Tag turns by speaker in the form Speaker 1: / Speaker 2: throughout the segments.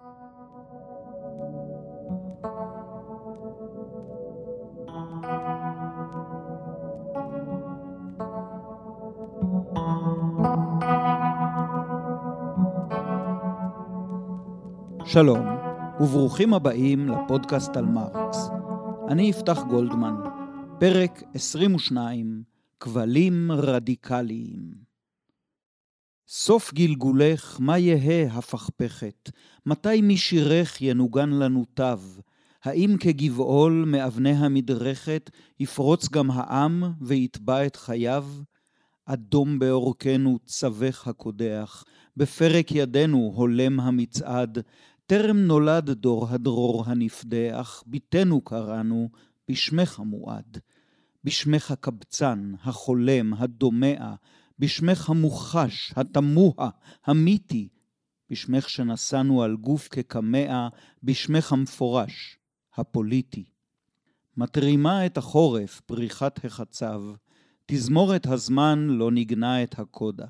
Speaker 1: שלום, וברוכים הבאים לפודקאסט על מרקס. אני יפתח גולדמן, פרק 22, כבלים רדיקליים. סוף גלגולך, מה יהא הפכפכת? מתי משירך ינוגן לנו תו? האם כגבעול מאבני המדרכת יפרוץ גם העם ויתבע את חייו? אדום בעורקנו צווך הקודח, בפרק ידינו הולם המצעד, טרם נולד דור הדרור הנפדח, ביתנו קראנו, בשמך המועד. בשמך הקבצן, החולם, הדומע, בשמך המוחש, התמוה, המיתי, בשמך שנשאנו על גוף כקמע, בשמך המפורש, הפוליטי. מתרימה את החורף פריחת החצב, תזמורת הזמן לא ניגנה את הקודה.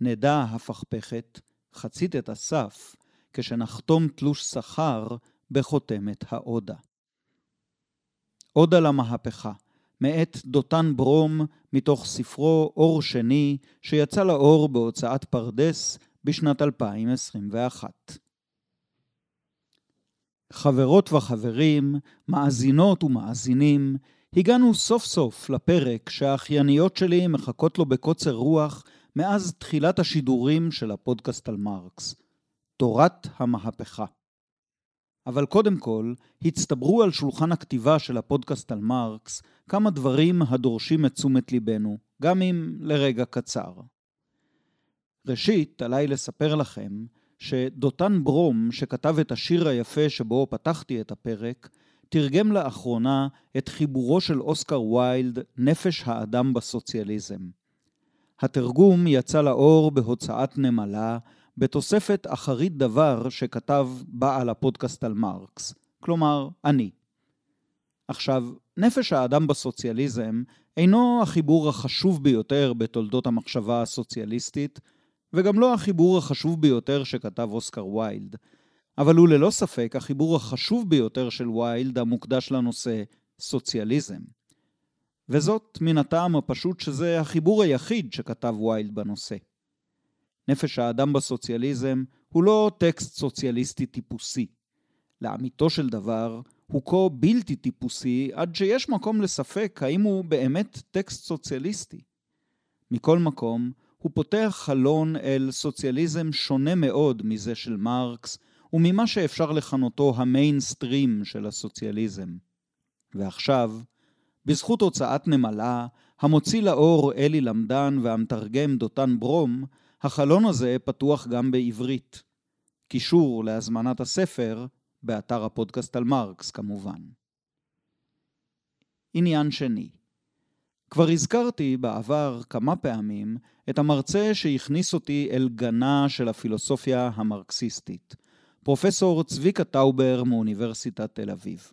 Speaker 1: נדע הפכפכת, חצית את הסף, כשנחתום תלוש שכר בחותמת העודה. עודה למהפכה, מאת דותן ברום, מתוך ספרו אור שני, שיצא לאור בהוצאת פרדס בשנת 2021. חברות וחברים, מאזינות ומאזינים, הגענו סוף סוף לפרק שהאחייניות שלי מחכות לו בקוצר רוח מאז תחילת השידורים של הפודקאסט על מרקס. תורת המהפכה. אבל קודם כל, הצטברו על שולחן הכתיבה של הפודקאסט על מרקס כמה דברים הדורשים את תשומת ליבנו, גם אם לרגע קצר. ראשית, עליי לספר לכם שדותן ברום, שכתב את השיר היפה שבו פתחתי את הפרק, תרגם לאחרונה את חיבורו של אוסקר ויילד, נפש האדם בסוציאליזם. התרגום יצא לאור בהוצאת נמלה, בתוספת אחרית דבר שכתב בעל הפודקאסט על מרקס, כלומר, אני. עכשיו, נפש האדם בסוציאליזם אינו החיבור החשוב ביותר בתולדות המחשבה הסוציאליסטית, וגם לא החיבור החשוב ביותר שכתב אוסקר ויילד, אבל הוא ללא ספק החיבור החשוב ביותר של ויילד המוקדש לנושא סוציאליזם. וזאת מן הטעם הפשוט שזה החיבור היחיד שכתב ויילד בנושא. נפש האדם בסוציאליזם הוא לא טקסט סוציאליסטי טיפוסי. לאמיתו של דבר, הוא כה בלתי טיפוסי עד שיש מקום לספק האם הוא באמת טקסט סוציאליסטי. מכל מקום, הוא פותח חלון אל סוציאליזם שונה מאוד מזה של מרקס, וממה שאפשר לכנותו המיינסטרים של הסוציאליזם. ועכשיו, בזכות הוצאת נמלה, המוציא לאור אלי למדן והמתרגם דותן ברום, החלון הזה פתוח גם בעברית. קישור להזמנת הספר באתר הפודקאסט על מרקס כמובן. עניין שני כבר הזכרתי בעבר כמה פעמים את המרצה שהכניס אותי אל גנה של הפילוסופיה המרקסיסטית, פרופסור צביקה טאובר מאוניברסיטת תל אביב.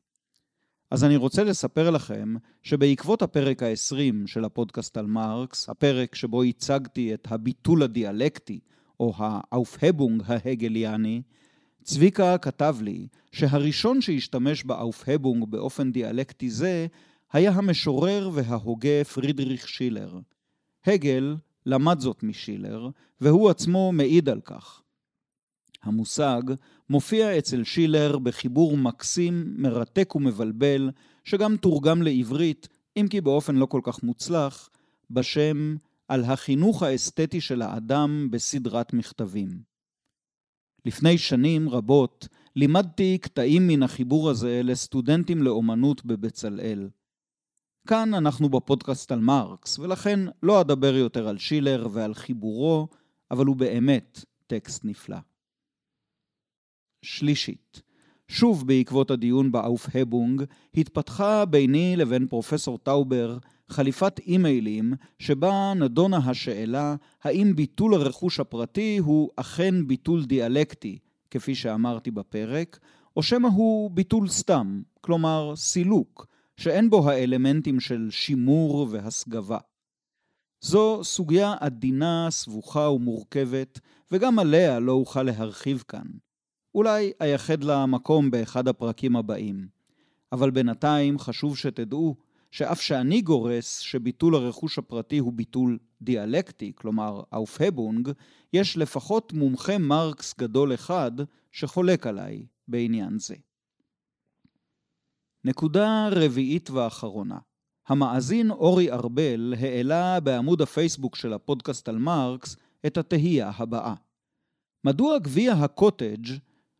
Speaker 1: אז אני רוצה לספר לכם שבעקבות הפרק ה-20 של הפודקאסט על מרקס, הפרק שבו הצגתי את הביטול הדיאלקטי, או האופהבונג ההגליאני, צביקה כתב לי שהראשון שהשתמש באופהבונג באופן דיאלקטי זה היה המשורר וההוגה פרידריך שילר. הגל למד זאת משילר, והוא עצמו מעיד על כך. המושג מופיע אצל שילר בחיבור מקסים, מרתק ומבלבל, שגם תורגם לעברית, אם כי באופן לא כל כך מוצלח, בשם על החינוך האסתטי של האדם בסדרת מכתבים. לפני שנים רבות לימדתי קטעים מן החיבור הזה לסטודנטים לאומנות בבצלאל. כאן אנחנו בפודקאסט על מרקס, ולכן לא אדבר יותר על שילר ועל חיבורו, אבל הוא באמת טקסט נפלא. שלישית, שוב בעקבות הדיון ב Aufhebung, התפתחה ביני לבין פרופסור טאובר חליפת אימיילים שבה נדונה השאלה האם ביטול הרכוש הפרטי הוא אכן ביטול דיאלקטי, כפי שאמרתי בפרק, או שמא הוא ביטול סתם, כלומר סילוק, שאין בו האלמנטים של שימור והסגבה. זו סוגיה עדינה, סבוכה ומורכבת, וגם עליה לא אוכל להרחיב כאן. אולי אייחד לה מקום באחד הפרקים הבאים. אבל בינתיים חשוב שתדעו שאף שאני גורס שביטול הרכוש הפרטי הוא ביטול דיאלקטי, כלומר אופהבונג, יש לפחות מומחה מרקס גדול אחד שחולק עליי בעניין זה. נקודה רביעית ואחרונה. המאזין אורי ארבל העלה בעמוד הפייסבוק של הפודקאסט על מרקס את התהייה הבאה. מדוע גביע הקוטג',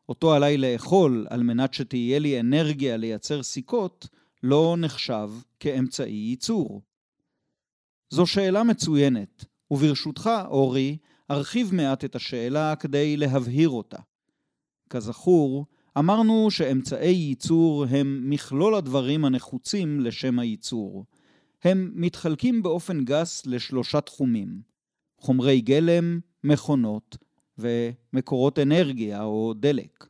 Speaker 1: אותו עליי לאכול על מנת שתהיה לי אנרגיה לייצר סיכות, לא נחשב כאמצעי ייצור? זו שאלה מצוינת, וברשותך, אורי, ארחיב מעט את השאלה כדי להבהיר אותה. כזכור, אמרנו שאמצעי ייצור הם מכלול הדברים הנחוצים לשם הייצור. הם מתחלקים באופן גס לשלושה תחומים חומרי גלם, מכונות ומקורות אנרגיה או דלק.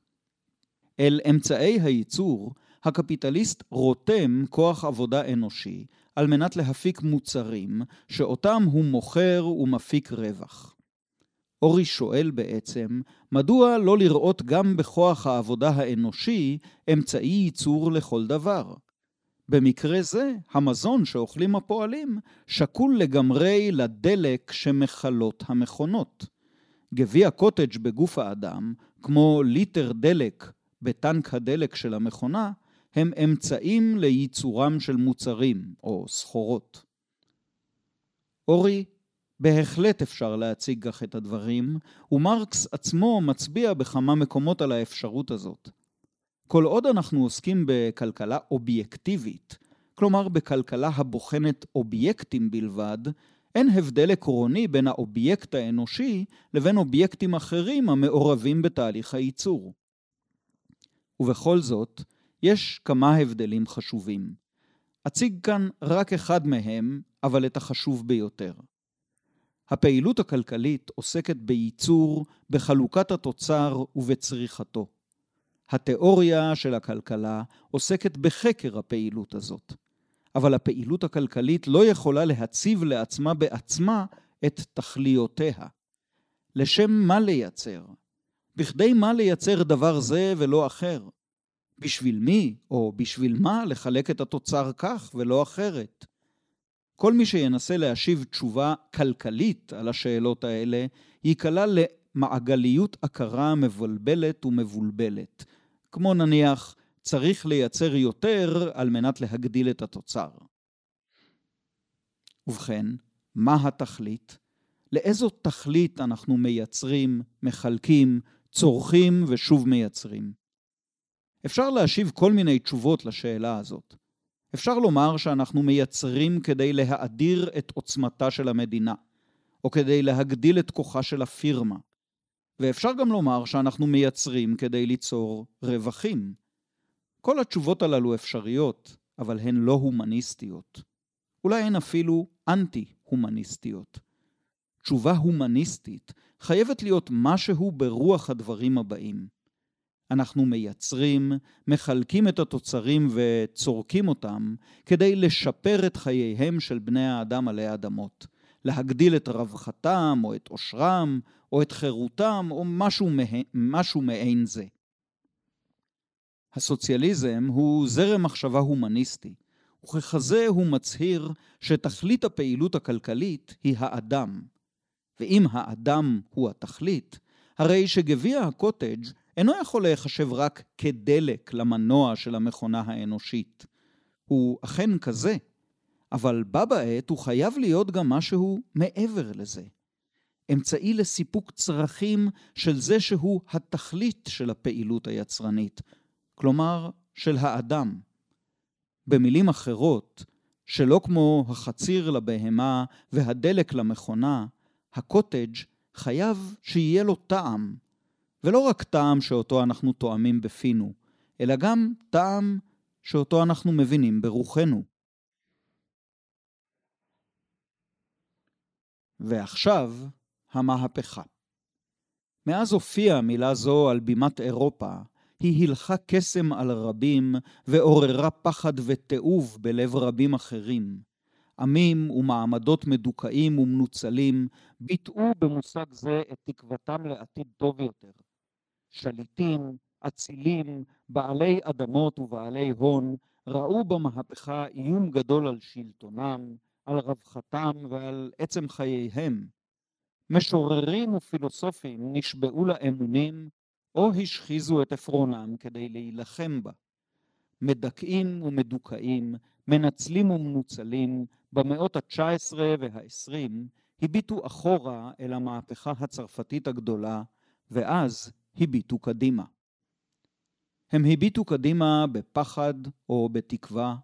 Speaker 1: אל אמצעי הייצור, הקפיטליסט רותם כוח עבודה אנושי על מנת להפיק מוצרים שאותם הוא מוכר ומפיק רווח. אורי שואל בעצם, מדוע לא לראות גם בכוח העבודה האנושי אמצעי ייצור לכל דבר? במקרה זה, המזון שאוכלים הפועלים שקול לגמרי לדלק שמכלות המכונות. גביע קוטג' בגוף האדם, כמו ליטר דלק בטנק הדלק של המכונה, הם אמצעים לייצורם של מוצרים או סחורות. אורי בהחלט אפשר להציג כך את הדברים, ומרקס עצמו מצביע בכמה מקומות על האפשרות הזאת. כל עוד אנחנו עוסקים בכלכלה אובייקטיבית, כלומר בכלכלה הבוחנת אובייקטים בלבד, אין הבדל עקרוני בין האובייקט האנושי לבין אובייקטים אחרים המעורבים בתהליך הייצור. ובכל זאת, יש כמה הבדלים חשובים. אציג כאן רק אחד מהם, אבל את החשוב ביותר. הפעילות הכלכלית עוסקת בייצור, בחלוקת התוצר ובצריכתו. התיאוריה של הכלכלה עוסקת בחקר הפעילות הזאת, אבל הפעילות הכלכלית לא יכולה להציב לעצמה בעצמה את תכליותיה. לשם מה לייצר? בכדי מה לייצר דבר זה ולא אחר? בשביל מי או בשביל מה לחלק את התוצר כך ולא אחרת? כל מי שינסה להשיב תשובה כלכלית על השאלות האלה, ייקלע למעגליות הכרה מבלבלת ומבולבלת. כמו נניח, צריך לייצר יותר על מנת להגדיל את התוצר. ובכן, מה התכלית? לאיזו תכלית אנחנו מייצרים, מחלקים, צורכים ושוב מייצרים? אפשר להשיב כל מיני תשובות לשאלה הזאת. אפשר לומר שאנחנו מייצרים כדי להאדיר את עוצמתה של המדינה, או כדי להגדיל את כוחה של הפירמה. ואפשר גם לומר שאנחנו מייצרים כדי ליצור רווחים. כל התשובות הללו אפשריות, אבל הן לא הומניסטיות. אולי הן אפילו אנטי-הומניסטיות. תשובה הומניסטית חייבת להיות משהו ברוח הדברים הבאים. אנחנו מייצרים, מחלקים את התוצרים וצורקים אותם כדי לשפר את חייהם של בני האדם עלי האדמות, להגדיל את רווחתם או את עושרם או את חירותם או משהו, מה... משהו מעין זה. הסוציאליזם הוא זרם מחשבה הומניסטי, וככזה הוא מצהיר שתכלית הפעילות הכלכלית היא האדם. ואם האדם הוא התכלית, הרי שגביע הקוטג' אינו יכול להיחשב רק כדלק למנוע של המכונה האנושית. הוא אכן כזה, אבל בה בעת הוא חייב להיות גם משהו מעבר לזה. אמצעי לסיפוק צרכים של זה שהוא התכלית של הפעילות היצרנית, כלומר של האדם. במילים אחרות, שלא כמו החציר לבהמה והדלק למכונה, הקוטג' חייב שיהיה לו טעם, ולא רק טעם שאותו אנחנו תואמים בפינו, אלא גם טעם שאותו אנחנו מבינים ברוחנו. ועכשיו, המהפכה. מאז הופיעה מילה זו על בימת אירופה, היא הילכה קסם על רבים ועוררה פחד ותיעוב בלב רבים אחרים. עמים ומעמדות מדוכאים ומנוצלים ביטאו במושג זה את תקוותם לעתיד טוב יותר. שליטים, אצילים, בעלי אדמות ובעלי הון, ראו במהפכה איום גדול על שלטונם, על רווחתם ועל עצם חייהם. משוררים ופילוסופים נשבעו לאמונים או השחיזו את עפרונם כדי להילחם בה. מדכאים ומדוכאים, מנצלים ומנוצלים, במאות ה-19 וה-20 הביטו אחורה אל המהפכה הצרפתית הגדולה, ואז הביטו קדימה. הם הביטו קדימה בפחד או בתקווה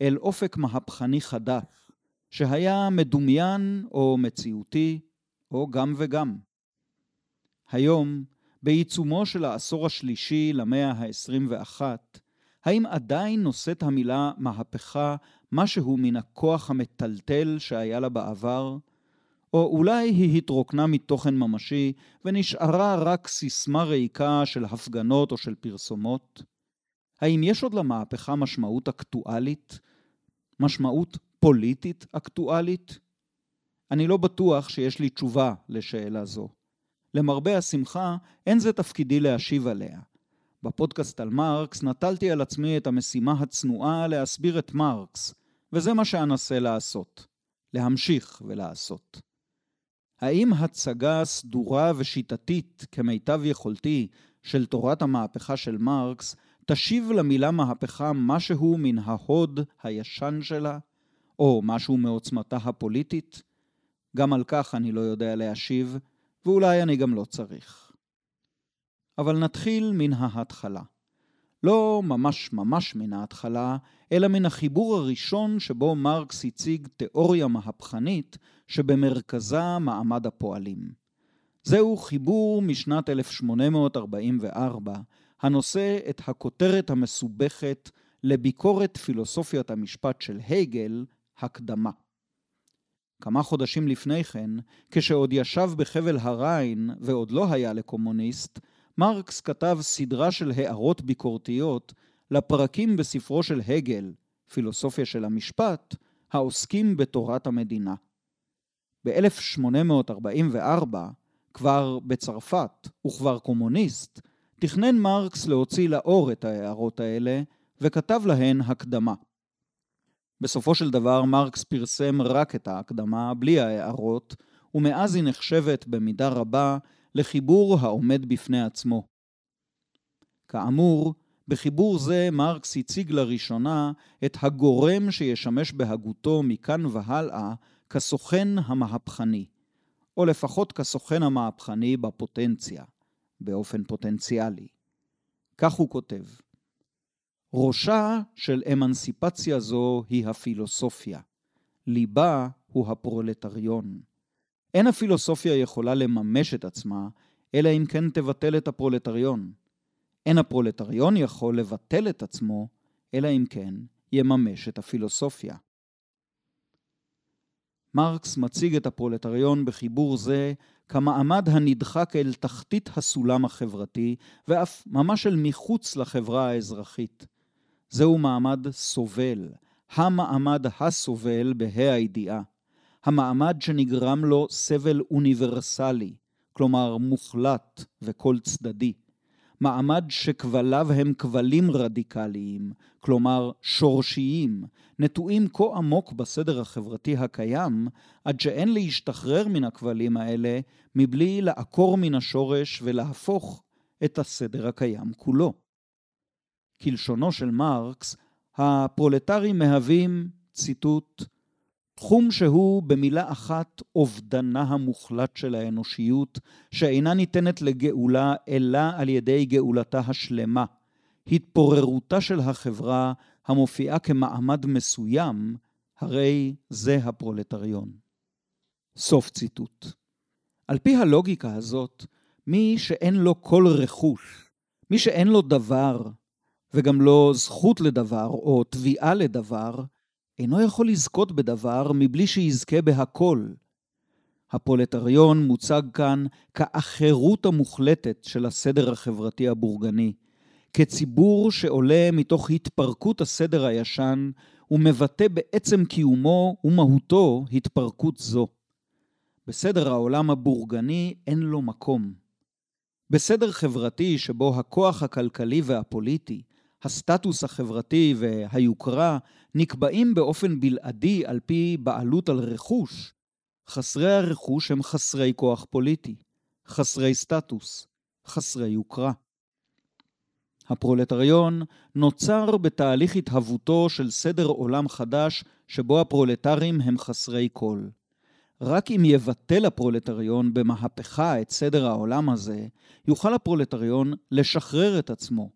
Speaker 1: אל אופק מהפכני חדש, שהיה מדומיין או מציאותי, או גם וגם. היום, בעיצומו של העשור השלישי למאה ה-21, האם עדיין נושאת המילה מהפכה משהו מן הכוח המטלטל שהיה לה בעבר, או אולי היא התרוקנה מתוכן ממשי ונשארה רק סיסמה ריקה של הפגנות או של פרסומות? האם יש עוד למהפכה משמעות אקטואלית? משמעות פוליטית אקטואלית? אני לא בטוח שיש לי תשובה לשאלה זו. למרבה השמחה, אין זה תפקידי להשיב עליה. בפודקאסט על מרקס נטלתי על עצמי את המשימה הצנועה להסביר את מרקס, וזה מה שאנסה לעשות. להמשיך ולעשות. האם הצגה סדורה ושיטתית כמיטב יכולתי של תורת המהפכה של מרקס תשיב למילה מהפכה משהו מן ההוד הישן שלה, או משהו מעוצמתה הפוליטית? גם על כך אני לא יודע להשיב, ואולי אני גם לא צריך. אבל נתחיל מן ההתחלה. לא ממש ממש מן ההתחלה, אלא מן החיבור הראשון שבו מרקס הציג תיאוריה מהפכנית שבמרכזה מעמד הפועלים. זהו חיבור משנת 1844, הנושא את הכותרת המסובכת לביקורת פילוסופיית המשפט של הגל, הקדמה. כמה חודשים לפני כן, כשעוד ישב בחבל הריין ועוד לא היה לקומוניסט, מרקס כתב סדרה של הערות ביקורתיות לפרקים בספרו של הגל, פילוסופיה של המשפט, העוסקים בתורת המדינה. ב-1844, כבר בצרפת וכבר קומוניסט, תכנן מרקס להוציא לאור את ההערות האלה, וכתב להן הקדמה. בסופו של דבר מרקס פרסם רק את ההקדמה, בלי ההערות, ומאז היא נחשבת במידה רבה לחיבור העומד בפני עצמו. כאמור, בחיבור זה מרקס הציג לראשונה את הגורם שישמש בהגותו מכאן והלאה כסוכן המהפכני, או לפחות כסוכן המהפכני בפוטנציה, באופן פוטנציאלי. כך הוא כותב: ראשה של אמנסיפציה זו היא הפילוסופיה, ליבה הוא הפרולטריון. אין הפילוסופיה יכולה לממש את עצמה, אלא אם כן תבטל את הפרולטריון. אין הפרולטריון יכול לבטל את עצמו, אלא אם כן יממש את הפילוסופיה. מרקס מציג את הפרולטריון בחיבור זה כמעמד הנדחק אל תחתית הסולם החברתי, ואף ממש אל מחוץ לחברה האזרחית. זהו מעמד סובל, המעמד הסובל בה"א הידיעה. המעמד שנגרם לו סבל אוניברסלי, כלומר מוחלט וכל צדדי. מעמד שכבליו הם כבלים רדיקליים, כלומר שורשיים, נטועים כה עמוק בסדר החברתי הקיים, עד שאין להשתחרר מן הכבלים האלה מבלי לעקור מן השורש ולהפוך את הסדר הקיים כולו. כלשונו של מרקס, הפרולטרים מהווים, ציטוט, תחום שהוא במילה אחת אובדנה המוחלט של האנושיות, שאינה ניתנת לגאולה אלא על ידי גאולתה השלמה, התפוררותה של החברה המופיעה כמעמד מסוים, הרי זה הפרולטריון. סוף ציטוט. על פי הלוגיקה הזאת, מי שאין לו כל רכוש, מי שאין לו דבר, וגם לא זכות לדבר או תביעה לדבר, אינו יכול לזכות בדבר מבלי שיזכה בהכל. הפרולטריון מוצג כאן כאחרות המוחלטת של הסדר החברתי הבורגני, כציבור שעולה מתוך התפרקות הסדר הישן ומבטא בעצם קיומו ומהותו התפרקות זו. בסדר העולם הבורגני אין לו מקום. בסדר חברתי שבו הכוח הכלכלי והפוליטי, הסטטוס החברתי והיוקרה נקבעים באופן בלעדי על פי בעלות על רכוש, חסרי הרכוש הם חסרי כוח פוליטי, חסרי סטטוס, חסרי יוקרה. הפרולטריון נוצר בתהליך התהוותו של סדר עולם חדש שבו הפרולטרים הם חסרי כל. רק אם יבטל הפרולטריון במהפכה את סדר העולם הזה, יוכל הפרולטריון לשחרר את עצמו,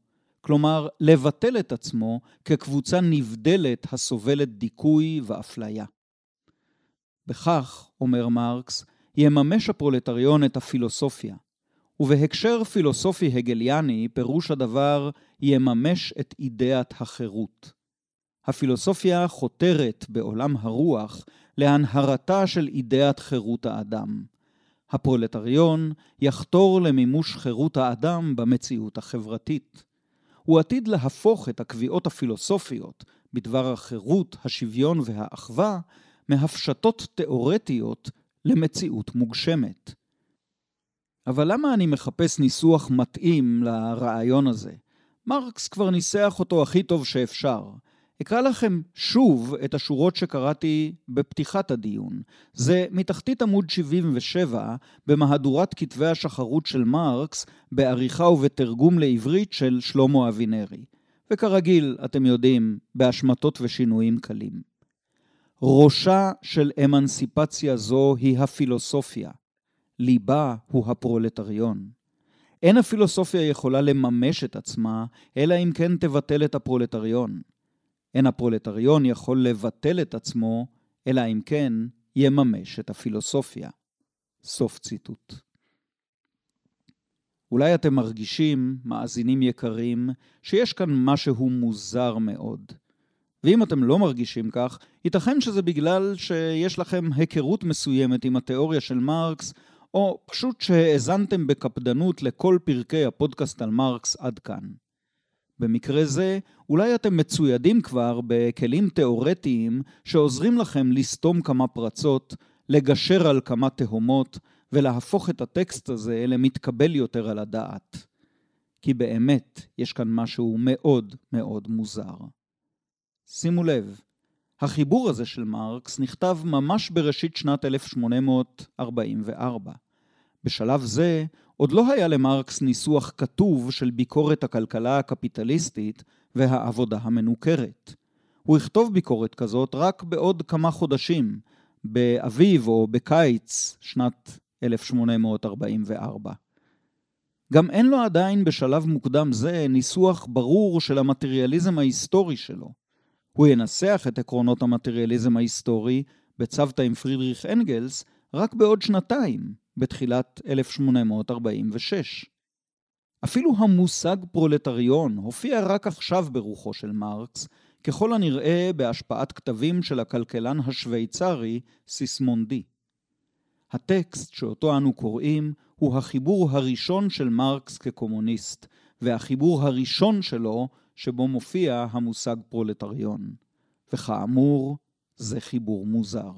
Speaker 1: כלומר לבטל את עצמו כקבוצה נבדלת הסובלת דיכוי ואפליה. בכך, אומר מרקס, יממש הפרולטריון את הפילוסופיה, ובהקשר פילוסופי הגליאני פירוש הדבר יממש את אידאת החירות. הפילוסופיה חותרת בעולם הרוח להנהרתה של אידאת חירות האדם. הפרולטריון יחתור למימוש חירות האדם במציאות החברתית. הוא עתיד להפוך את הקביעות הפילוסופיות בדבר החירות, השוויון והאחווה מהפשטות תאורטיות למציאות מוגשמת. אבל למה אני מחפש ניסוח מתאים לרעיון הזה? מרקס כבר ניסח אותו הכי טוב שאפשר. אקרא לכם שוב את השורות שקראתי בפתיחת הדיון. זה מתחתית עמוד 77 במהדורת כתבי השחרות של מרקס, בעריכה ובתרגום לעברית של שלמה אבינרי. וכרגיל, אתם יודעים, בהשמטות ושינויים קלים. ראשה של אמנסיפציה זו היא הפילוסופיה, ליבה הוא הפרולטריון. אין הפילוסופיה יכולה לממש את עצמה, אלא אם כן תבטל את הפרולטריון. אין הפרולטריון יכול לבטל את עצמו, אלא אם כן יממש את הפילוסופיה. סוף ציטוט. אולי אתם מרגישים, מאזינים יקרים, שיש כאן משהו מוזר מאוד. ואם אתם לא מרגישים כך, ייתכן שזה בגלל שיש לכם היכרות מסוימת עם התיאוריה של מרקס, או פשוט שהאזנתם בקפדנות לכל פרקי הפודקאסט על מרקס עד כאן. במקרה זה, אולי אתם מצוידים כבר בכלים תאורטיים שעוזרים לכם לסתום כמה פרצות, לגשר על כמה תהומות, ולהפוך את הטקסט הזה למתקבל יותר על הדעת. כי באמת, יש כאן משהו מאוד מאוד מוזר. שימו לב, החיבור הזה של מרקס נכתב ממש בראשית שנת 1844. בשלב זה עוד לא היה למרקס ניסוח כתוב של ביקורת הכלכלה הקפיטליסטית והעבודה המנוכרת. הוא יכתוב ביקורת כזאת רק בעוד כמה חודשים, באביב או בקיץ שנת 1844. גם אין לו עדיין בשלב מוקדם זה ניסוח ברור של המטריאליזם ההיסטורי שלו. הוא ינסח את עקרונות המטריאליזם ההיסטורי בצוותא עם פרידריך אנגלס רק בעוד שנתיים, בתחילת 1846. אפילו המושג פרולטריון הופיע רק עכשיו ברוחו של מרקס, ככל הנראה בהשפעת כתבים של הכלכלן השוויצרי סיסמונדי. הטקסט שאותו אנו קוראים הוא החיבור הראשון של מרקס כקומוניסט, והחיבור הראשון שלו שבו מופיע המושג פרולטריון. וכאמור, זה חיבור מוזר.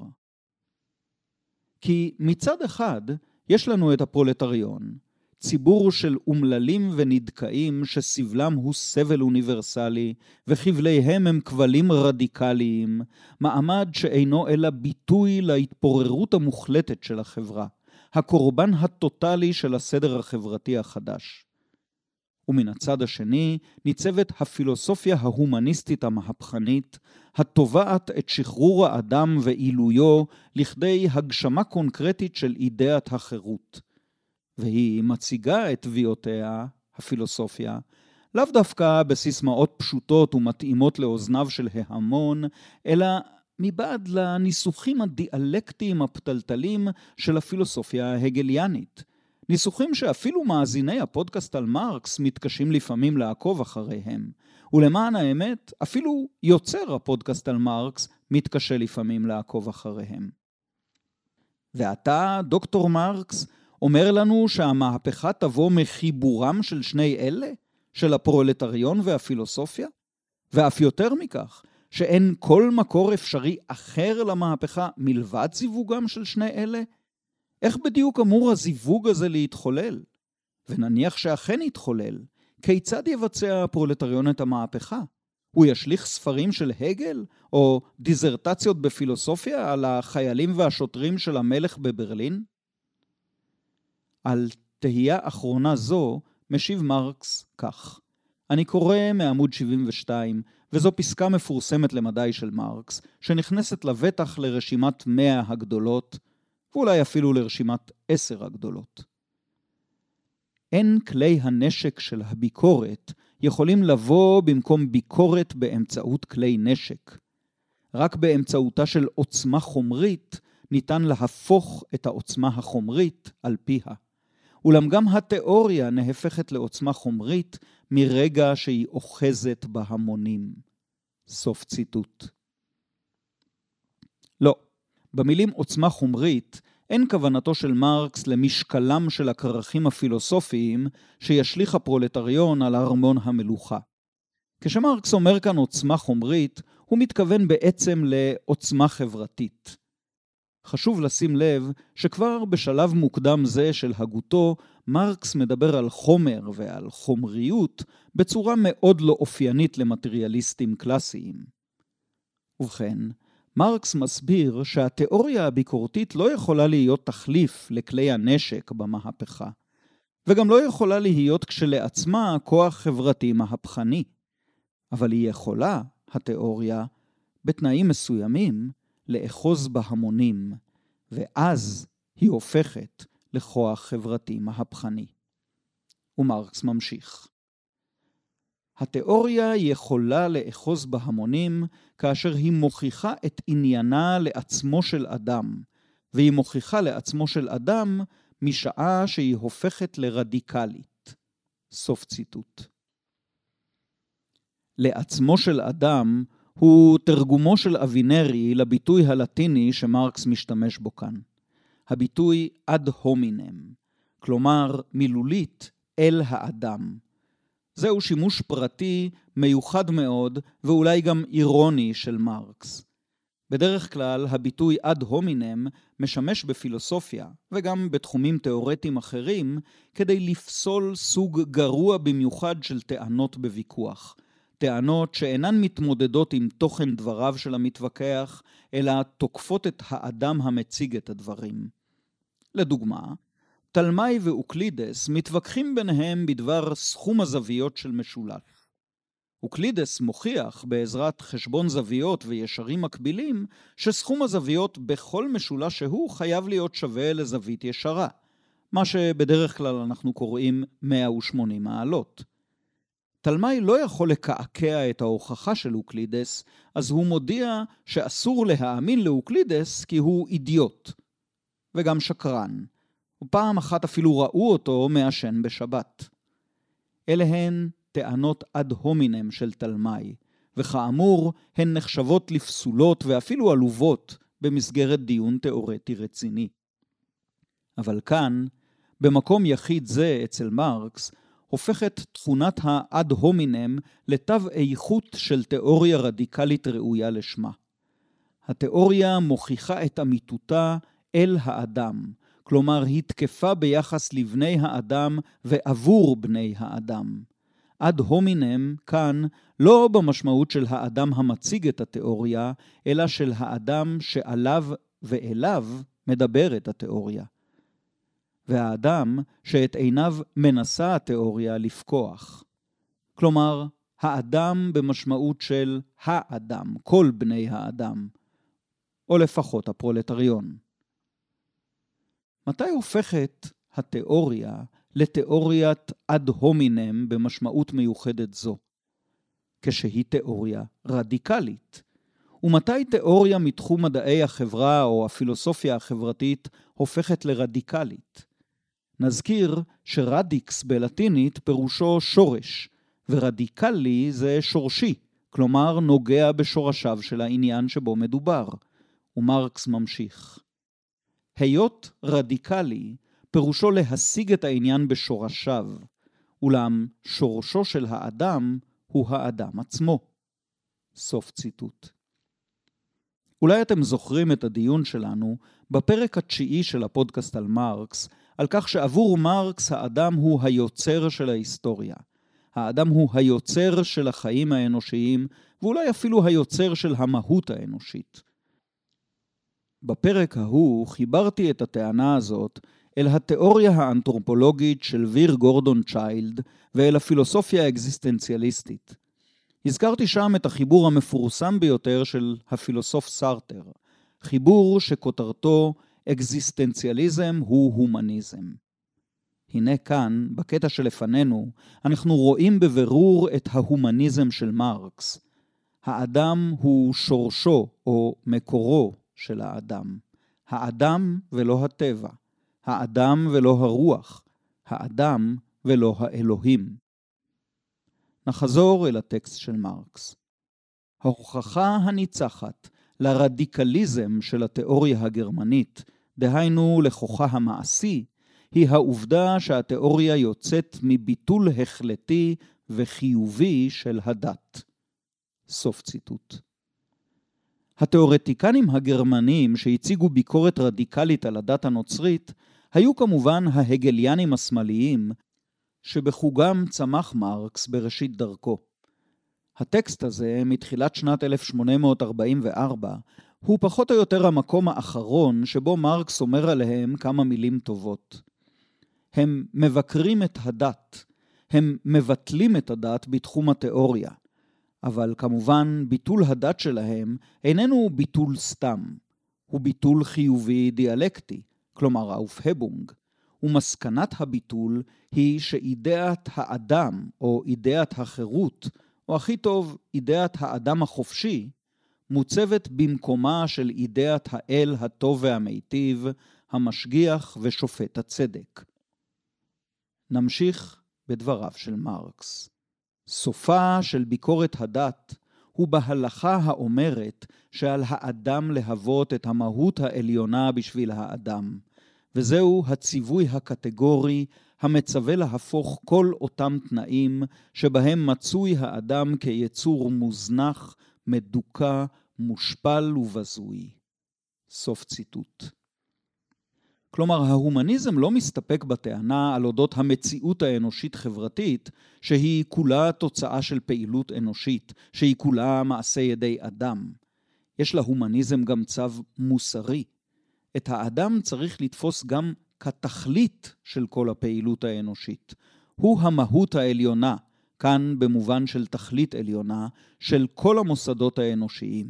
Speaker 1: כי מצד אחד, יש לנו את הפרולטריון, ציבור של אומללים ונדכאים שסבלם הוא סבל אוניברסלי, וכבליהם הם כבלים רדיקליים, מעמד שאינו אלא ביטוי להתפוררות המוחלטת של החברה, הקורבן הטוטלי של הסדר החברתי החדש. ומן הצד השני ניצבת הפילוסופיה ההומניסטית המהפכנית, התובעת את שחרור האדם ועילויו לכדי הגשמה קונקרטית של אידאת החירות. והיא מציגה את תביעותיה, הפילוסופיה, לאו דווקא בסיסמאות פשוטות ומתאימות לאוזניו של ההמון, אלא מבעד לניסוחים הדיאלקטיים הפתלתלים של הפילוסופיה ההגליאנית, ניסוחים שאפילו מאזיני הפודקאסט על מרקס מתקשים לפעמים לעקוב אחריהם. ולמען האמת, אפילו יוצר הפודקאסט על מרקס מתקשה לפעמים לעקוב אחריהם. ועתה, דוקטור מרקס, אומר לנו שהמהפכה תבוא מחיבורם של שני אלה? של הפרולטריון והפילוסופיה? ואף יותר מכך, שאין כל מקור אפשרי אחר למהפכה מלבד זיווגם של שני אלה? איך בדיוק אמור הזיווג הזה להתחולל? ונניח שאכן יתחולל, כיצד יבצע הפרולטריון את המהפכה? הוא ישליך ספרים של הגל, או דיזרטציות בפילוסופיה על החיילים והשוטרים של המלך בברלין? על תהייה אחרונה זו משיב מרקס כך: אני קורא מעמוד 72, וזו פסקה מפורסמת למדי של מרקס, שנכנסת לבטח לרשימת 100 הגדולות, ואולי אפילו לרשימת 10 הגדולות. אין כלי הנשק של הביקורת יכולים לבוא במקום ביקורת באמצעות כלי נשק. רק באמצעותה של עוצמה חומרית ניתן להפוך את העוצמה החומרית על פיה. אולם גם התיאוריה נהפכת לעוצמה חומרית מרגע שהיא אוחזת בהמונים. סוף ציטוט. לא, במילים עוצמה חומרית אין כוונתו של מרקס למשקלם של הכרכים הפילוסופיים שישליך הפרולטריון על ארמון המלוכה. כשמרקס אומר כאן עוצמה חומרית, הוא מתכוון בעצם לעוצמה חברתית. חשוב לשים לב שכבר בשלב מוקדם זה של הגותו, מרקס מדבר על חומר ועל חומריות בצורה מאוד לא אופיינית למטריאליסטים קלאסיים. ובכן, מרקס מסביר שהתיאוריה הביקורתית לא יכולה להיות תחליף לכלי הנשק במהפכה, וגם לא יכולה להיות כשלעצמה כוח חברתי מהפכני. אבל היא יכולה, התיאוריה, בתנאים מסוימים, לאחוז בהמונים, ואז היא הופכת לכוח חברתי מהפכני. ומרקס ממשיך. התיאוריה יכולה לאחוז בהמונים כאשר היא מוכיחה את עניינה לעצמו של אדם, והיא מוכיחה לעצמו של אדם משעה שהיא הופכת לרדיקלית. סוף ציטוט. לעצמו של אדם הוא תרגומו של אבינרי לביטוי הלטיני שמרקס משתמש בו כאן. הביטוי אד הומינם, כלומר מילולית אל האדם. זהו שימוש פרטי מיוחד מאוד ואולי גם אירוני של מרקס. בדרך כלל הביטוי אד הומינם משמש בפילוסופיה וגם בתחומים תאורטיים אחרים כדי לפסול סוג גרוע במיוחד של טענות בוויכוח. טענות שאינן מתמודדות עם תוכן דבריו של המתווכח, אלא תוקפות את האדם המציג את הדברים. לדוגמה, תלמי ואוקלידס מתווכחים ביניהם בדבר סכום הזוויות של משולש. אוקלידס מוכיח בעזרת חשבון זוויות וישרים מקבילים שסכום הזוויות בכל משולש שהוא חייב להיות שווה לזווית ישרה, מה שבדרך כלל אנחנו קוראים 180 מעלות. תלמי לא יכול לקעקע את ההוכחה של אוקלידס, אז הוא מודיע שאסור להאמין לאוקלידס כי הוא אידיוט, וגם שקרן, ופעם אחת אפילו ראו אותו מעשן בשבת. אלה הן טענות אד הומינם של תלמי, וכאמור, הן נחשבות לפסולות ואפילו עלובות במסגרת דיון תאורטי רציני. אבל כאן, במקום יחיד זה אצל מרקס, הופכת תכונת האד הומינם לתו איכות של תיאוריה רדיקלית ראויה לשמה. התיאוריה מוכיחה את אמיתותה אל האדם, כלומר היא תקפה ביחס לבני האדם ועבור בני האדם. אד הומינם כאן לא במשמעות של האדם המציג את התיאוריה, אלא של האדם שעליו ואליו מדברת התיאוריה. והאדם שאת עיניו מנסה התיאוריה לפקוח. כלומר, האדם במשמעות של האדם, כל בני האדם, או לפחות הפרולטריון. מתי הופכת התיאוריה לתיאוריית אד הומינם במשמעות מיוחדת זו? כשהיא תיאוריה רדיקלית. ומתי תיאוריה מתחום מדעי החברה או הפילוסופיה החברתית הופכת לרדיקלית? נזכיר שרדיקס בלטינית פירושו שורש, ורדיקלי זה שורשי, כלומר נוגע בשורשיו של העניין שבו מדובר. ומרקס ממשיך. היות רדיקלי, פירושו להשיג את העניין בשורשיו, אולם שורשו של האדם הוא האדם עצמו. סוף ציטוט. אולי אתם זוכרים את הדיון שלנו בפרק התשיעי של הפודקאסט על מרקס, על כך שעבור מרקס האדם הוא היוצר של ההיסטוריה. האדם הוא היוצר של החיים האנושיים, ואולי אפילו היוצר של המהות האנושית. בפרק ההוא חיברתי את הטענה הזאת אל התיאוריה האנתרופולוגית של ויר גורדון צ'יילד ואל הפילוסופיה האקזיסטנציאליסטית. הזכרתי שם את החיבור המפורסם ביותר של הפילוסוף סארטר, חיבור שכותרתו אקזיסטנציאליזם הוא הומניזם. הנה כאן, בקטע שלפנינו, אנחנו רואים בבירור את ההומניזם של מרקס. האדם הוא שורשו או מקורו של האדם. האדם ולא הטבע. האדם ולא הרוח. האדם ולא האלוהים. נחזור אל הטקסט של מרקס. ההוכחה הניצחת לרדיקליזם של התיאוריה הגרמנית, דהיינו לכוחה המעשי, היא העובדה שהתיאוריה יוצאת מביטול החלטי וחיובי של הדת. סוף ציטוט. התיאורטיקנים הגרמנים שהציגו ביקורת רדיקלית על הדת הנוצרית היו כמובן ההגליאנים השמאליים, שבחוגם צמח מרקס בראשית דרכו. הטקסט הזה, מתחילת שנת 1844, הוא פחות או יותר המקום האחרון שבו מרקס אומר עליהם כמה מילים טובות. הם מבקרים את הדת, הם מבטלים את הדת בתחום התיאוריה. אבל כמובן ביטול הדת שלהם איננו ביטול סתם, הוא ביטול חיובי דיאלקטי, כלומר האופהבונג, ומסקנת הביטול היא שאידאת האדם, או אידאת החירות, או הכי טוב, אידאת האדם החופשי, מוצבת במקומה של אידאת האל הטוב והמיטיב, המשגיח ושופט הצדק. נמשיך בדבריו של מרקס. סופה של ביקורת הדת הוא בהלכה האומרת שעל האדם להוות את המהות העליונה בשביל האדם, וזהו הציווי הקטגורי המצווה להפוך כל אותם תנאים שבהם מצוי האדם כיצור מוזנח, מדוכא, מושפל ובזוי. סוף ציטוט. כלומר, ההומניזם לא מסתפק בטענה על אודות המציאות האנושית-חברתית, שהיא כולה תוצאה של פעילות אנושית, שהיא כולה מעשה ידי אדם. יש להומניזם גם צו מוסרי. את האדם צריך לתפוס גם כתכלית של כל הפעילות האנושית. הוא המהות העליונה, כאן במובן של תכלית עליונה, של כל המוסדות האנושיים.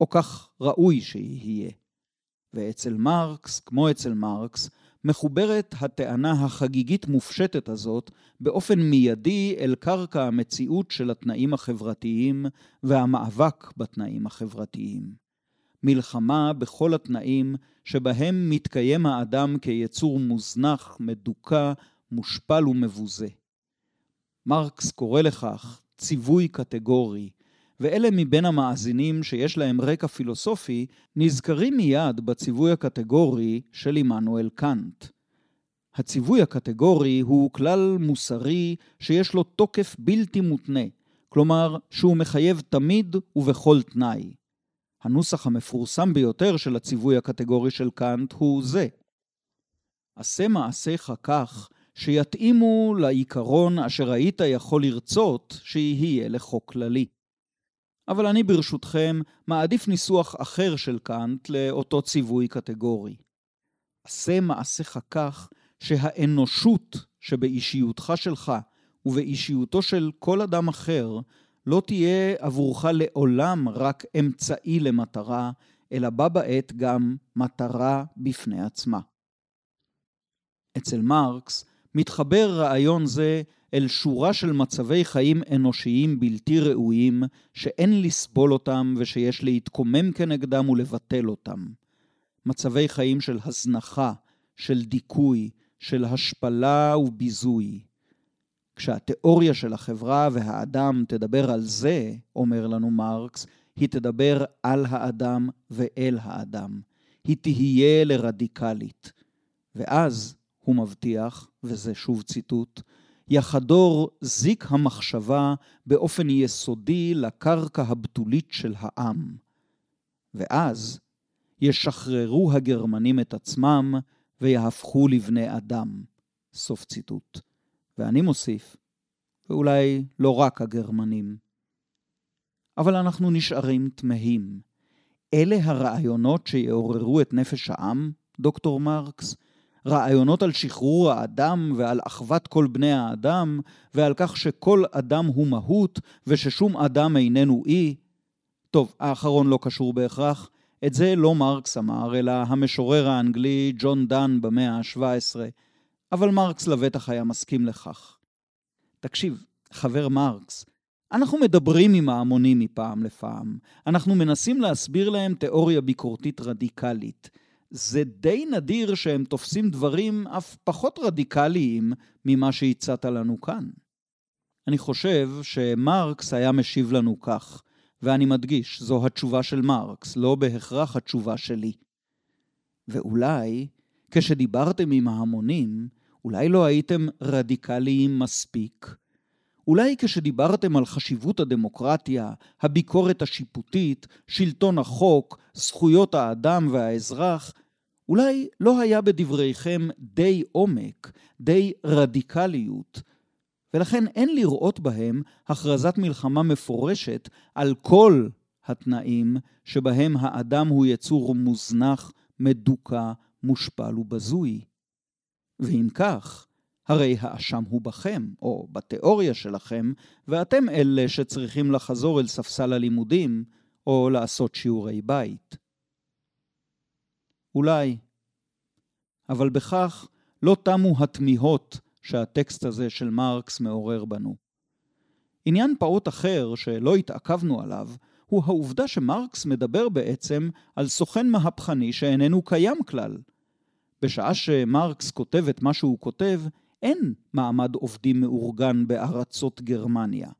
Speaker 1: או כך ראוי שיהיה. ואצל מרקס, כמו אצל מרקס, מחוברת הטענה החגיגית מופשטת הזאת באופן מיידי אל קרקע המציאות של התנאים החברתיים והמאבק בתנאים החברתיים. מלחמה בכל התנאים שבהם מתקיים האדם כיצור מוזנח, מדוכא, מושפל ומבוזה. מרקס קורא לכך ציווי קטגורי, ואלה מבין המאזינים שיש להם רקע פילוסופי, נזכרים מיד בציווי הקטגורי של עמנואל קאנט. הציווי הקטגורי הוא כלל מוסרי שיש לו תוקף בלתי מותנה, כלומר שהוא מחייב תמיד ובכל תנאי. הנוסח המפורסם ביותר של הציווי הקטגורי של קאנט הוא זה: עשה מעשיך כך שיתאימו לעיקרון אשר היית יכול לרצות שיהיה לחוק כללי. אבל אני ברשותכם מעדיף ניסוח אחר של קאנט לאותו ציווי קטגורי. עשה מעשיך כך שהאנושות שבאישיותך שלך ובאישיותו של כל אדם אחר לא תהיה עבורך לעולם רק אמצעי למטרה, אלא בה בעת גם מטרה בפני עצמה. אצל מרקס מתחבר רעיון זה אל שורה של מצבי חיים אנושיים בלתי ראויים, שאין לסבול אותם ושיש להתקומם כנגדם ולבטל אותם. מצבי חיים של הזנחה, של דיכוי, של השפלה וביזוי. כשהתיאוריה של החברה והאדם תדבר על זה, אומר לנו מרקס, היא תדבר על האדם ואל האדם. היא תהיה לרדיקלית. ואז, הוא מבטיח, וזה שוב ציטוט, יחדור זיק המחשבה באופן יסודי לקרקע הבתולית של העם. ואז ישחררו הגרמנים את עצמם ויהפכו לבני אדם. סוף ציטוט. ואני מוסיף, ואולי לא רק הגרמנים. אבל אנחנו נשארים תמהים. אלה הרעיונות שיעוררו את נפש העם, דוקטור מרקס? רעיונות על שחרור האדם ועל אחוות כל בני האדם, ועל כך שכל אדם הוא מהות וששום אדם איננו אי? טוב, האחרון לא קשור בהכרח. את זה לא מרקס אמר, אלא המשורר האנגלי ג'ון דן במאה ה-17, אבל מרקס לבטח היה מסכים לכך. תקשיב, חבר מרקס, אנחנו מדברים עם ההמונים מפעם לפעם. אנחנו מנסים להסביר להם תיאוריה ביקורתית רדיקלית. זה די נדיר שהם תופסים דברים אף פחות רדיקליים ממה שהצעת לנו כאן. אני חושב שמרקס היה משיב לנו כך, ואני מדגיש, זו התשובה של מרקס, לא בהכרח התשובה שלי. ואולי, כשדיברתם עם ההמונים, אולי לא הייתם רדיקליים מספיק, אולי כשדיברתם על חשיבות הדמוקרטיה, הביקורת השיפוטית, שלטון החוק, זכויות האדם והאזרח, אולי לא היה בדבריכם די עומק, די רדיקליות, ולכן אין לראות בהם הכרזת מלחמה מפורשת על כל התנאים שבהם האדם הוא יצור מוזנח, מדוכא, מושפל ובזוי. ואם כך, הרי האשם הוא בכם, או בתיאוריה שלכם, ואתם אלה שצריכים לחזור אל ספסל הלימודים, או לעשות שיעורי בית. אולי. אבל בכך לא תמו התמיהות שהטקסט הזה של מרקס מעורר בנו. עניין פעוט אחר שלא התעכבנו עליו, הוא העובדה שמרקס מדבר בעצם על סוכן מהפכני שאיננו קיים כלל. בשעה שמרקס כותב את מה שהוא כותב, אין מעמד עובדים מאורגן בארצות גרמניה.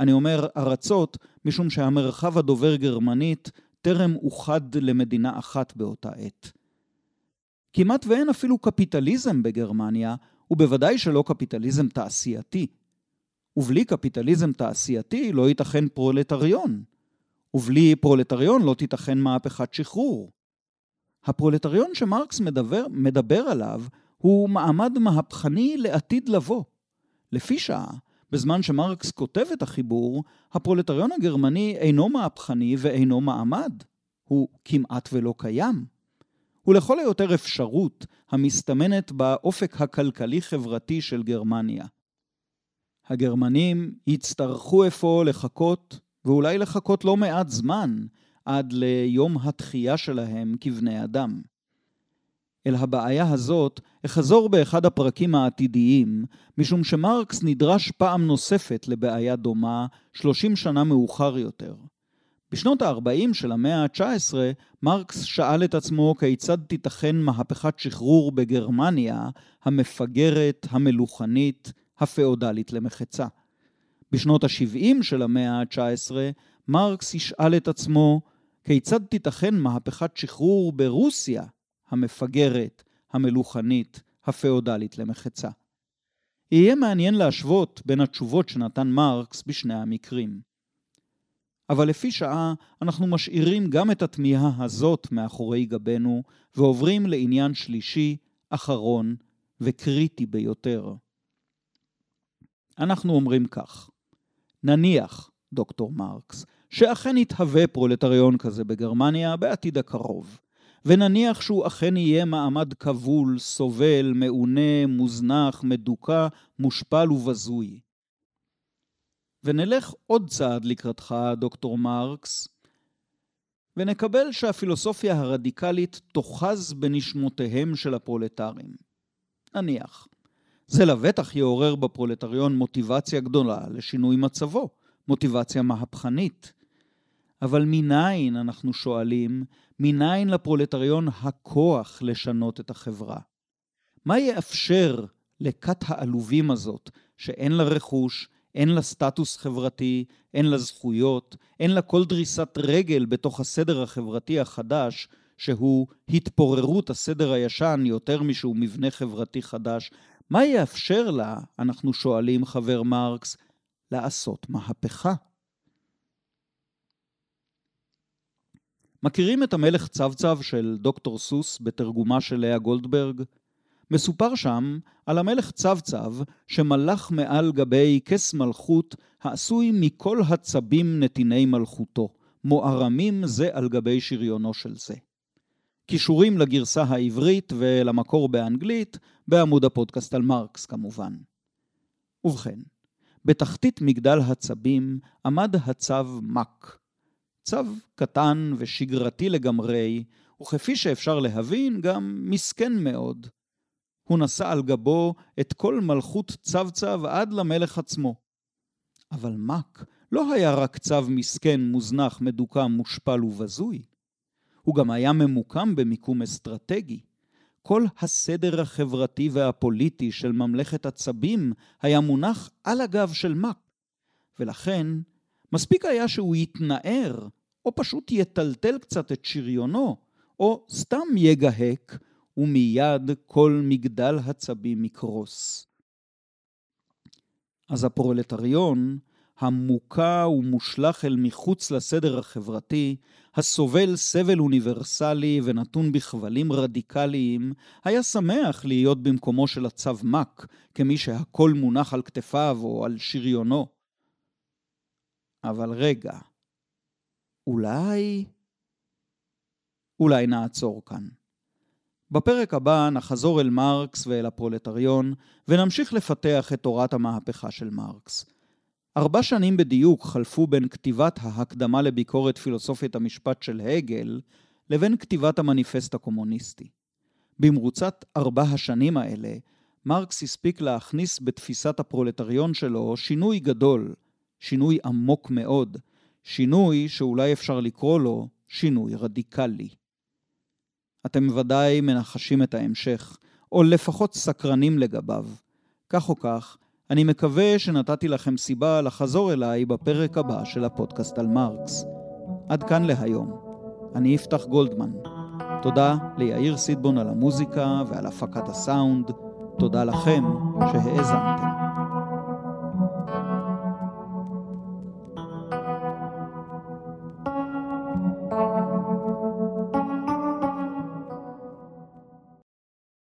Speaker 1: אני אומר ארצות משום שהמרחב הדובר גרמנית טרם אוחד למדינה אחת באותה עת. כמעט ואין אפילו קפיטליזם בגרמניה, ובוודאי שלא קפיטליזם תעשייתי. ובלי קפיטליזם תעשייתי לא ייתכן פרולטריון. ובלי פרולטריון לא תיתכן מהפכת שחרור. הפרולטריון שמרקס מדבר, מדבר עליו הוא מעמד מהפכני לעתיד לבוא. לפי שעה, בזמן שמרקס כותב את החיבור, הפרולטריון הגרמני אינו מהפכני ואינו מעמד. הוא כמעט ולא קיים. הוא לכל היותר אפשרות המסתמנת באופק הכלכלי-חברתי של גרמניה. הגרמנים יצטרכו אפוא לחכות, ואולי לחכות לא מעט זמן, עד ליום התחייה שלהם כבני אדם. אל הבעיה הזאת אחזור באחד הפרקים העתידיים, משום שמרקס נדרש פעם נוספת לבעיה דומה 30 שנה מאוחר יותר. בשנות ה-40 של המאה ה-19, מרקס שאל את עצמו כיצד תיתכן מהפכת שחרור בגרמניה המפגרת, המלוכנית, הפאודלית למחצה. בשנות ה-70 של המאה ה-19, מרקס ישאל את עצמו כיצד תיתכן מהפכת שחרור ברוסיה המפגרת, המלוכנית, הפאודלית למחצה. יהיה מעניין להשוות בין התשובות שנתן מרקס בשני המקרים. אבל לפי שעה אנחנו משאירים גם את התמיהה הזאת מאחורי גבנו ועוברים לעניין שלישי, אחרון וקריטי ביותר. אנחנו אומרים כך, נניח, דוקטור מרקס, שאכן יתהווה פרולטריון כזה בגרמניה בעתיד הקרוב, ונניח שהוא אכן יהיה מעמד כבול, סובל, מעונה, מוזנח, מדוכא, מושפל ובזוי. ונלך עוד צעד לקראתך, דוקטור מרקס, ונקבל שהפילוסופיה הרדיקלית תאחז בנשמותיהם של הפרולטרים. נניח. זה לבטח יעורר בפרולטריון מוטיבציה גדולה לשינוי מצבו, מוטיבציה מהפכנית. אבל מניין, אנחנו שואלים, מניין לפרולטריון הכוח לשנות את החברה? מה יאפשר לכת העלובים הזאת, שאין לה רכוש, אין לה סטטוס חברתי, אין לה זכויות, אין לה כל דריסת רגל בתוך הסדר החברתי החדש, שהוא התפוררות הסדר הישן יותר משהוא מבנה חברתי חדש. מה יאפשר לה, אנחנו שואלים חבר מרקס, לעשות מהפכה? מכירים את המלך צבצב של דוקטור סוס בתרגומה של לאה גולדברג? מסופר שם על המלך צבצב שמלך מעל גבי כס מלכות העשוי מכל הצבים נתיני מלכותו, מוערמים זה על גבי שריונו של זה. קישורים לגרסה העברית ולמקור באנגלית בעמוד הפודקאסט על מרקס כמובן. ובכן, בתחתית מגדל הצבים עמד הצב מק. צו קטן ושגרתי לגמרי, וכפי שאפשר להבין, גם מסכן מאוד. הוא נשא על גבו את כל מלכות צב-צב עד למלך עצמו. אבל מק לא היה רק צב מסכן, מוזנח, מדוכא, מושפל ובזוי. הוא גם היה ממוקם במיקום אסטרטגי. כל הסדר החברתי והפוליטי של ממלכת הצבים היה מונח על הגב של מק, ולכן מספיק היה שהוא יתנער, או פשוט יטלטל קצת את שריונו, או סתם יגהק, ומיד כל מגדל הצבים יקרוס. אז הפרולטריון, המוכה ומושלך אל מחוץ לסדר החברתי, הסובל סבל אוניברסלי ונתון בכבלים רדיקליים, היה שמח להיות במקומו של הצב מק, כמי שהכל מונח על כתפיו או על שריונו. אבל רגע, אולי... אולי נעצור כאן. בפרק הבא נחזור אל מרקס ואל הפרולטריון, ונמשיך לפתח את תורת המהפכה של מרקס. ארבע שנים בדיוק חלפו בין כתיבת ההקדמה לביקורת פילוסופית המשפט של הגל, לבין כתיבת המניפסט הקומוניסטי. במרוצת ארבע השנים האלה, מרקס הספיק להכניס בתפיסת הפרולטריון שלו שינוי גדול, שינוי עמוק מאוד, שינוי שאולי אפשר לקרוא לו שינוי רדיקלי. אתם ודאי מנחשים את ההמשך, או לפחות סקרנים לגביו. כך או כך, אני מקווה שנתתי לכם סיבה לחזור אליי בפרק הבא של הפודקאסט על מרקס. עד כאן להיום. אני יפתח גולדמן. תודה ליאיר סידבון על המוזיקה ועל הפקת הסאונד. תודה לכם שהאזנתם.